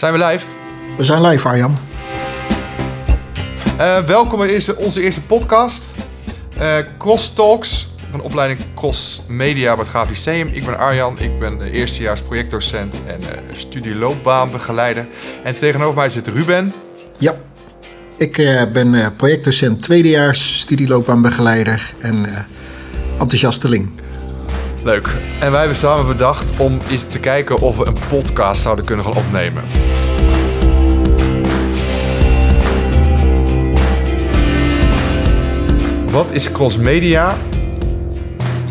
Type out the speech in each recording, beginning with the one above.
Zijn we live? We zijn live, Arjan. Uh, welkom bij onze eerste podcast. Uh, Cross Talks van de opleiding Cross Media bij het Graaf Lyceum. Ik ben Arjan, ik ben eerstejaars projectdocent en uh, studieloopbaanbegeleider. En tegenover mij zit Ruben. Ja, ik ben projectdocent tweedejaars studieloopbaanbegeleider en enthousiasteling. Leuk. En wij hebben samen bedacht om eens te kijken of we een podcast zouden kunnen gaan opnemen. Wat is crossmedia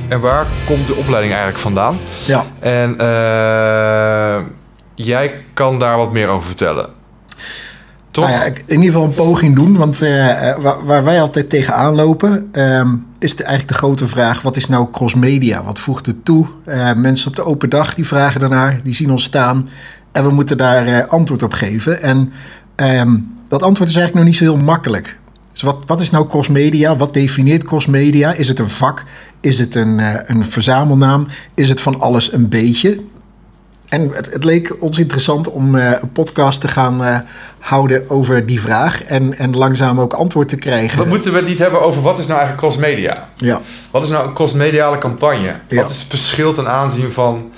en waar komt de opleiding eigenlijk vandaan? Ja. En uh, jij kan daar wat meer over vertellen. Nou in ieder geval een poging doen. Want uh, waar, waar, wij altijd tegenaan lopen, uh, is eigenlijk de grote vraag: wat is nou crossmedia? Wat voegt het toe? Uh, mensen op de open dag die vragen daarnaar, die zien ons staan. En we moeten daar antwoord op geven. En um, dat antwoord is eigenlijk nog niet zo heel makkelijk. Dus wat, wat is nou crossmedia? Wat definieert crossmedia? Is het een vak? Is het een, een verzamelnaam? Is het van alles een beetje? En het, het, leek ons interessant om uh, een podcast te gaan uh, houden over die vraag. En, en langzaam ook antwoord te krijgen. Wat moeten we het niet hebben over wat is nou eigenlijk crossmedia? Ja. Wat is nou een crossmediale campagne? Ja. Wat is het verschil ten aanzien van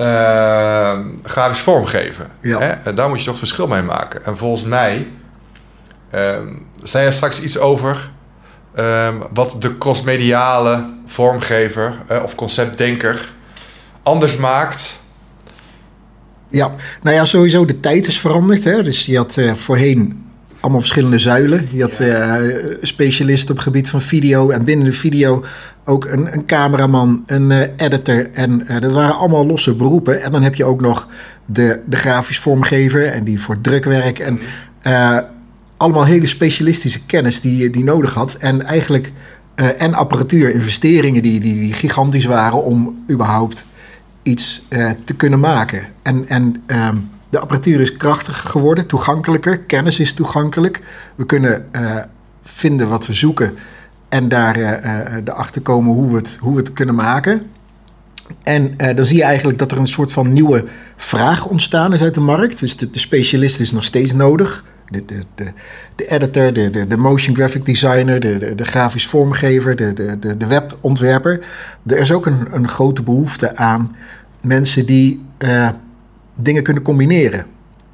uh, grafisch vormgeven? Ja. Hè? Daar moet je toch het verschil mee maken. En volgens mij ehm, zei er straks iets over ehm, wat de crossmediale vormgever of conceptdenker anders maakt ja, nou ja, sowieso de tijd is veranderd. Hè? Dus je had uh, voorheen allemaal verschillende zuilen. Je had uh, specialisten op het gebied van video. En binnen de video ook een, een cameraman, een uh, editor. En dat waren allemaal losse beroepen. En dan heb je ook nog de, de grafisch vormgever en die voor drukwerk. En allemaal hele specialistische kennis die je die nodig had. En eigenlijk... en apparatuur, investeringen die, die, die gigantisch waren om überhaupt iets uh, te kunnen maken. En, en um, de apparatuur is krachtiger geworden, toegankelijker, kennis is toegankelijk. We kunnen uh, vinden wat we zoeken en daar uh, erachter komen hoe we, het, hoe we het kunnen maken. En dan zie je eigenlijk dat er een soort van nieuwe vraag ontstaan is uit de markt. Dus de specialist is nog steeds nodig. De, de, de, editor, de, de, de motion graphic designer, de, de, de grafisch vormgever, de, de, de, webontwerper. Er is ook een, een grote behoefte aan mensen die uh, dingen kunnen combineren.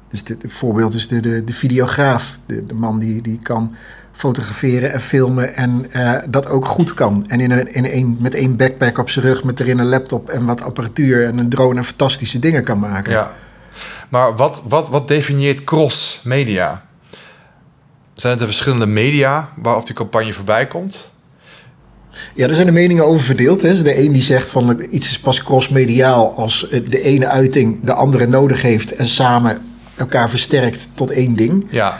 Dus het voorbeeld is de, de, de videograaf, de, de, man die, die kan fotograferen en filmen en uh, dat ook goed kan. En in een, in een, met één backpack op zijn rug, met erin een laptop en wat apparatuur en een drone en fantastische dingen kan maken. Ja. Maar wat, wat, wat definieert cross-media? Zijn het de verschillende media waarop die campagne voorbij komt? Ja, er zijn de meningen over verdeeld. Hè. De een die zegt van iets is pas crossmediaal als de ene uiting de andere nodig heeft en samen elkaar versterkt tot één ding. Ja.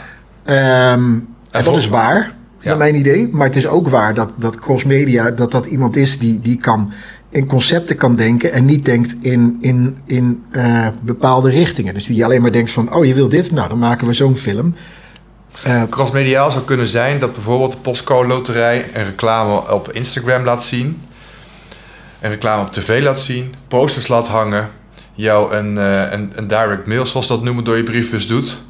Um, en dat is waar, ja. naar mijn idee. Maar het is ook waar dat, dat crossmedia dat dat iemand is die, die kan in concepten kan denken en niet denkt in, in, in uh, bepaalde richtingen. Dus die alleen maar denkt van, oh je wil dit, nou dan maken we zo'n film. Uh, Crossmediaal zou kunnen zijn dat bijvoorbeeld de Postcode Loterij een reclame op Instagram laat zien, een reclame op tv laat zien, posters laat hangen, jou een, uh, een, direct mail, zoals dat noemen, door je briefbus doet.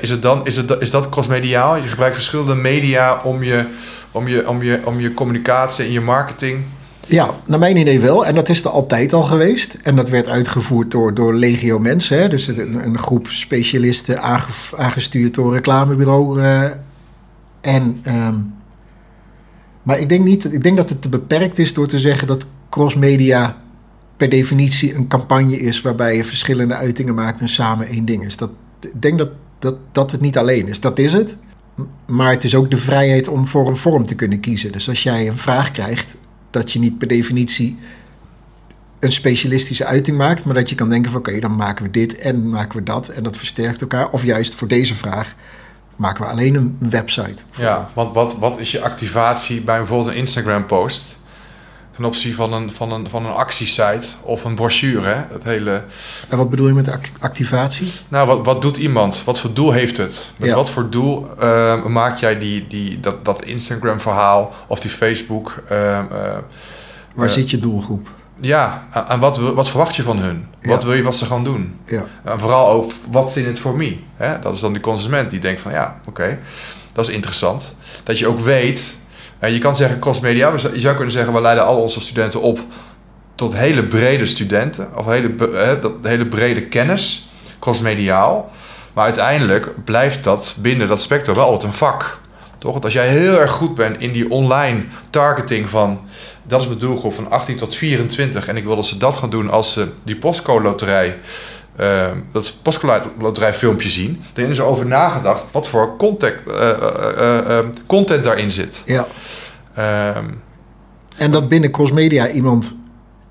Is, het dan, is, het, is dat crossmediaal? Je gebruikt verschillende media om je, om je, om je, om je communicatie en je marketing ja, naar mijn idee wel. En dat is er altijd al geweest. En dat werd uitgevoerd door, door legio mensen. Hè? Dus een, een groep specialisten aangestuurd door reclamebureau. Uh, en, um, maar ik denk, niet, ik denk dat het te beperkt is door te zeggen dat crossmedia per definitie een campagne is waarbij je verschillende uitingen maakt en samen één ding is. Dat, ik denk dat, dat, dat het niet alleen is. Dat is het. Maar het is ook de vrijheid om voor een vorm te kunnen kiezen. Dus als jij een vraag krijgt dat je niet per definitie een specialistische uiting maakt, maar dat je kan denken van oké, dan maken we dit en maken we dat en dat versterkt elkaar. Of juist voor deze vraag maken we alleen een website. Ja, want wat, wat is je activatie bij bijvoorbeeld een Instagram post ten opzichte van een, van een, van een actiesite of een brochure? Hè? Het hele... En wat bedoel je met activatie? Nou, wat, wat doet iemand? Wat voor doel heeft het? Met Ja. wat voor doel uh, maak jij die, die, dat, dat Instagram verhaal of die Facebook? Uh, uh, Waar eh, zit je doelgroep? ja, en wat, wat verwacht je van hun? Wat wil je wat ze gaan doen? Ja. En vooral ook, wat in het voor me? Hè? Dat is dan de consument die denkt van, ja, oké, dat is interessant. Dat je ook weet, je kan zeggen crossmedia, je zou kunnen zeggen, we leiden al onze studenten op tot hele brede studenten, of hele, dat, hele brede kennis, crossmediaal. Maar uiteindelijk blijft dat binnen dat spectrum wel altijd een vak. Toch? Want als jij heel erg goed bent in die online targeting van... dat is mijn doelgroep van 18 tot 24... en ik wil dat ze dat gaan doen als ze die postcode loterij... eh, dat postcode loterij filmpje zien... dan is er over nagedacht wat voor contact, eh, eh, eh, eh, content daarin zit. ja. Ehm, En dat binnen crossmedia iemand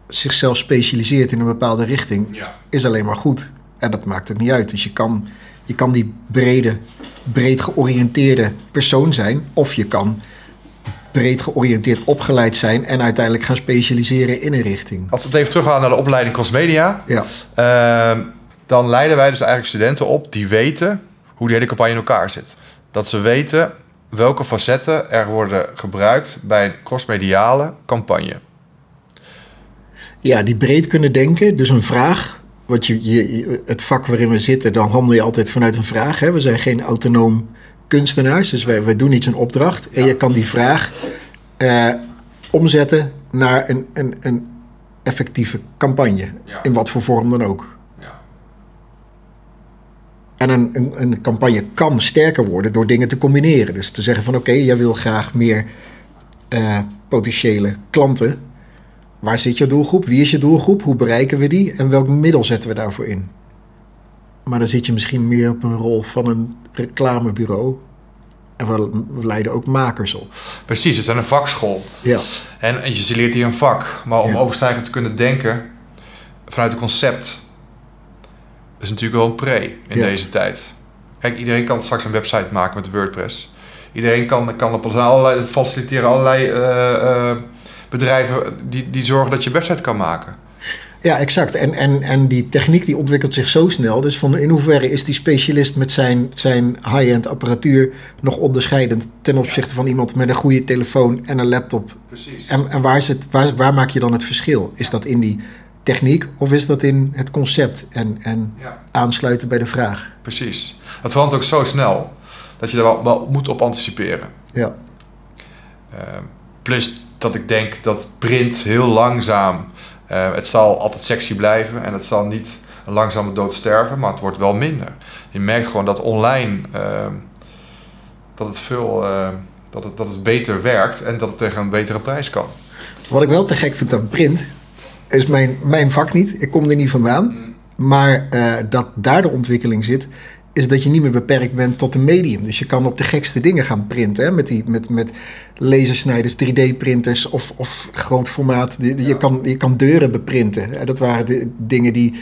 zichzelf specialiseert in een bepaalde richting, ja. is alleen maar goed. En dat maakt ook niet uit. Dus je kan, je kan die brede, breed georiënteerde persoon zijn, of je kan breed georiënteerd opgeleid zijn en uiteindelijk gaan specialiseren in een richting. Als we het even teruggaan naar de opleiding crossmedia... Ja, Ehm, dan leiden wij dus eigenlijk studenten op die weten hoe die hele campagne in elkaar zit. Dat ze weten welke facetten er worden gebruikt bij een crossmediale campagne. ja die breed kunnen denken. Dus een vraag. Want je, je, je- het vak waarin we zitten, dan handel je altijd vanuit een vraag. Hè? We zijn geen autonoom kunstenaars, dus wij, wij doen iets een opdracht. En je kan die vraag eh, omzetten naar een, een, een effectieve campagne. Ja. In wat voor vorm dan ook. Ja. En een, een, een campagne kan sterker worden door dingen te combineren. Dus te zeggen van oké, jij wil graag meer eh, potentiële klanten. Waar zit je doelgroep? Wie is je doelgroep? Hoe bereiken we die? En welk middel zetten we daarvoor in? Maar dan zit je misschien meer op een rol van een reclamebureau. En we, leiden ook makers op. Precies, het is een vakschool. Ja, En, en je leert hier een vak. Maar om Ja. overstijgend te kunnen denken vanuit een concept... is natuurlijk wel een pre in Ja. deze tijd. Kijk, iedereen kan straks een website maken met WordPress. Iedereen kan, kan op allerlei, faciliteren allerlei eh, eh, bedrijven die, die zorgen dat je een website kan maken. Ja exact. En, en, en die techniek die ontwikkelt zich zo snel. Dus van in hoeverre is die specialist met zijn, zijn high-end apparatuur nog onderscheidend ten opzichte van iemand met een goede telefoon en een laptop Precies. En, en waar, is het, waar, waar maak je dan het verschil? Is dat in die techniek of is dat in het concept en, en Ja, aansluiten bij de vraag? precies. Het verandert ook zo snel dat je er wel, wel moet op anticiperen. Ja, Ehm, plus dat ik denk dat print heel langzaam... eh, het zal altijd sexy blijven en het zal niet een langzame dood sterven, maar het wordt wel minder. Je merkt gewoon dat online ehm, dat het veel ehm, dat het, dat het beter werkt en dat het tegen een betere prijs kan. Wat ik wel te gek vind aan print, is mijn, mijn vak niet. Ik kom er niet vandaan. Maar eh, dat daar de ontwikkeling zit, is dat je niet meer beperkt bent tot een medium. Dus je kan op de gekste dingen gaan printen. Hè? Met, die, met, met lasersnijders, 3D-printers of, of groot formaat. Je, Ja. kan, je kan deuren beprinten. Hè? Dat waren de dingen die,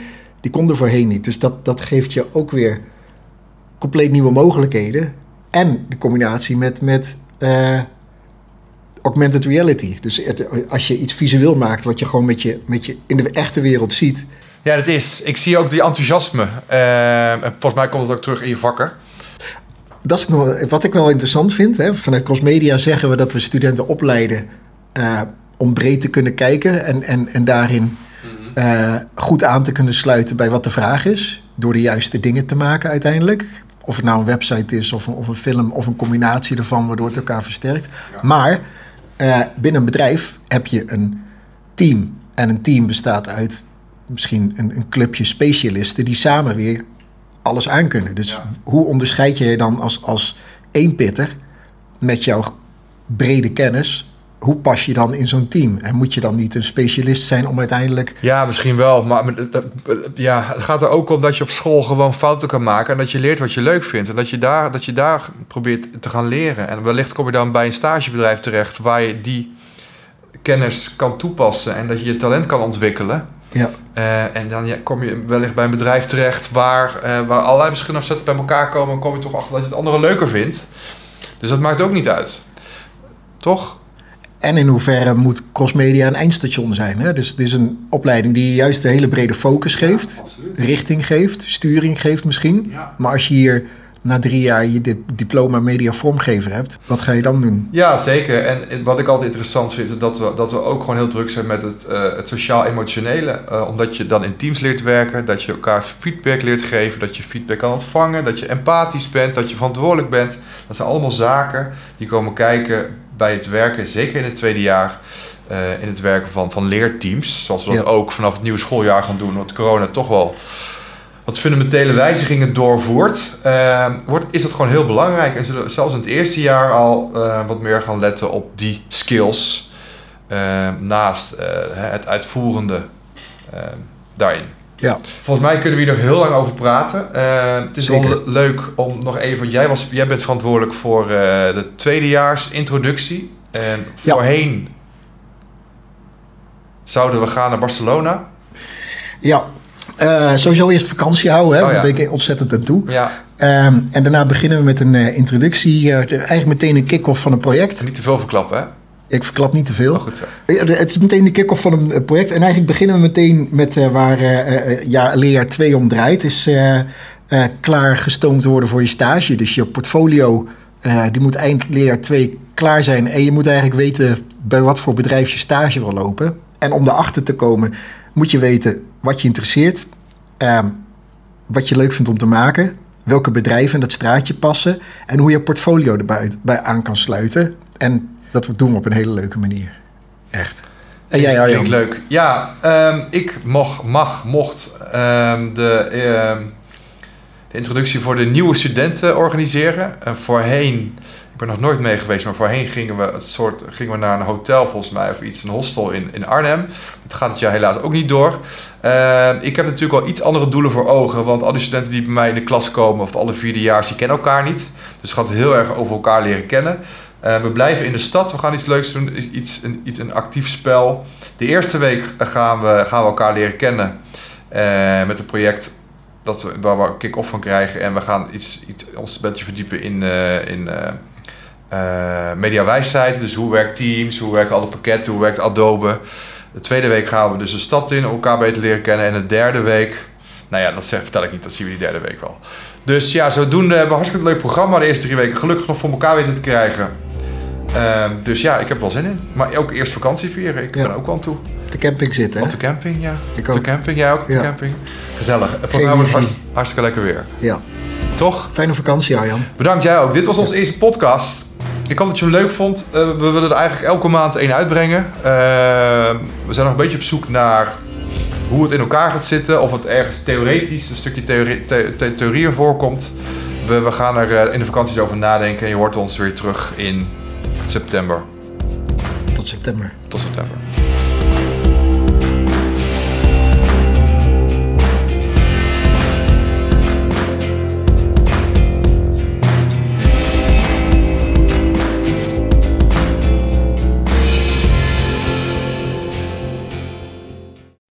die konden voorheen niet. Dus dat, dat geeft je ook weer compleet nieuwe mogelijkheden. En de combinatie met, met eh, augmented reality. Dus het- als je iets visueel maakt wat je gewoon met je, met je in de echte wereld ziet. Ja, dat is. Ik zie ook die enthousiasme. Ehm, en volgens mij komt het ook terug in je vakken. Dat is nog, wat ik wel interessant vind. Hè. Vanuit Crossmedia zeggen we dat we studenten opleiden eh, om breed te kunnen kijken en, en, en daarin eh, goed aan te kunnen sluiten bij wat de vraag is. Door de juiste dingen te maken uiteindelijk. Of het nou een website is of een, of een film of een combinatie ervan waardoor het elkaar versterkt. Ja. Maar eh, binnen een bedrijf heb je een team. En een team bestaat uit misschien een, een clubje specialisten die samen weer alles aankunnen. Dus Ja. hoe onderscheid je je dan als, als één pitter met jouw brede kennis? Hoe pas je dan in zo'n team? En moet je dan niet een specialist zijn om uiteindelijk... Ja, misschien wel. Maar ja, het gaat er ook om dat je op school gewoon fouten kan maken. En dat je leert wat je leuk vindt. En dat je daar, dat je daar probeert te gaan leren. En wellicht kom je dan bij een stagebedrijf terecht waar je die kennis kan toepassen. En dat je je talent kan ontwikkelen. Ja, Eh, en dan ja, kom je wellicht bij een bedrijf terecht waar, eh, waar allerlei verschillende facetten bij elkaar komen. En kom je toch achter dat je het andere leuker vindt. Dus dat maakt ook niet uit. Toch? en in hoeverre moet crossmedia een eindstation zijn? Hè? Dus het is een opleiding die juist een hele brede focus geeft. Richting geeft, sturing geeft misschien. Ja. Maar als je hier na drie jaar je dit diploma media vormgever hebt, wat ga je dan doen? Ja, zeker. En wat ik altijd interessant vind, is dat we, dat we ook gewoon heel druk zijn met het, uh, het sociaal-emotionele. Uh, omdat je dan in teams leert werken, dat je elkaar feedback leert geven, dat je feedback kan ontvangen, dat je empathisch bent, dat je verantwoordelijk bent. Dat zijn allemaal zaken die komen kijken bij het werken, zeker in het tweede jaar. Uh, in het werken van, van leerteams, zoals we dat ja. ook vanaf het nieuwe schooljaar gaan doen, wat corona toch wel wat fundamentele wijzigingen doorvoert, uh, wordt, is dat gewoon heel belangrijk. En zullen zelfs in het eerste jaar al uh, wat meer gaan letten op die skills uh, naast het uitvoerende daarin. Ja. Volgens mij kunnen we hier nog heel lang over praten. het is Zeker. wel leuk om nog even, want jij, was, jij bent verantwoordelijk voor de tweedejaars introductie. En voorheen zouden we gaan naar Barcelona. Ja, uh, sowieso eerst vakantie houden, hè? Oh, daar ben ik ontzettend aan toe. Ja. Um, en daarna beginnen we met een uh, introductie, uh, eigenlijk meteen een kick-off van een project. Niet te veel verklappen, hè? Ik verklap niet te veel. Oh, goed zo. Het is meteen de kick-off van een project. En eigenlijk beginnen we meteen met waar ja, leerjaar 2 om draait. Is klaar gestoomd worden voor je stage. Dus je portfolio die moet eind leerjaar 2 klaar zijn. En je moet eigenlijk weten bij wat voor bedrijf je stage wil lopen. En om daarachter te komen moet je weten wat je interesseert, um, wat je leuk vindt om te maken, welke bedrijven in dat straatje passen en hoe je portfolio erbij bij aan kan sluiten. En dat doen we op een hele leuke manier. Echt. En jij, Arjan? Klinkt leuk. Ja, um, ik mag, mag mocht um, de, de introductie voor de nieuwe studenten organiseren. Uh, voorheen ben nog nooit mee geweest, maar voorheen gingen we, het soort, gingen we naar een hotel volgens mij of iets, een hostel in, in Arnhem. Dat gaat het jaar helaas ook niet door. Uh, ik heb natuurlijk wel iets andere doelen voor ogen, want al die studenten die bij mij in de klas komen, of alle vierdejaars, die kennen elkaar niet. Dus het gaat heel erg over elkaar leren kennen. Uh, we blijven in de stad, we gaan iets leuks doen, iets, een, iets, een actief spel. De eerste week gaan we, gaan we elkaar leren kennen uh, met een project dat we, waar we kick-off van krijgen. En we gaan iets, iets, ons een beetje verdiepen in, in uh, mediawijsheid. Dus hoe werkt Teams, hoe werken alle pakketten, hoe werkt Adobe. De tweede week gaan we dus de stad in, elkaar beter leren kennen. En de derde week, nou ja, dat zeg, vertel ik niet, dat zien we die derde week wel. Dus ja, zodoende hebben we een hartstikke leuk programma de eerste drie weken. Gelukkig nog voor elkaar weten te krijgen. Uh, dus ja, ik heb er wel zin in. Maar ook eerst vakantie vieren. Ik ja. ben ook wel aan toe. Op de camping zitten, hè? Op de camping, ja. Ik op de camping, jij ook op ja. de camping. Gezellig. Voor mij wordt het hartstikke lekker weer. Ja. Toch? Fijne vakantie, Arjan. Bedankt jij ook. Dit was onze eerste podcast. Ik hoop dat je hem leuk vond. Uh, we willen er eigenlijk elke maand één uitbrengen. Uh, we zijn nog een beetje op zoek naar hoe het in elkaar gaat zitten. Of het ergens theoretisch, een stukje theorie, the, the, theorieën voorkomt. We, we gaan er uh, in de vakanties over nadenken. En je hoort ons weer terug in september. Tot september. Tot september.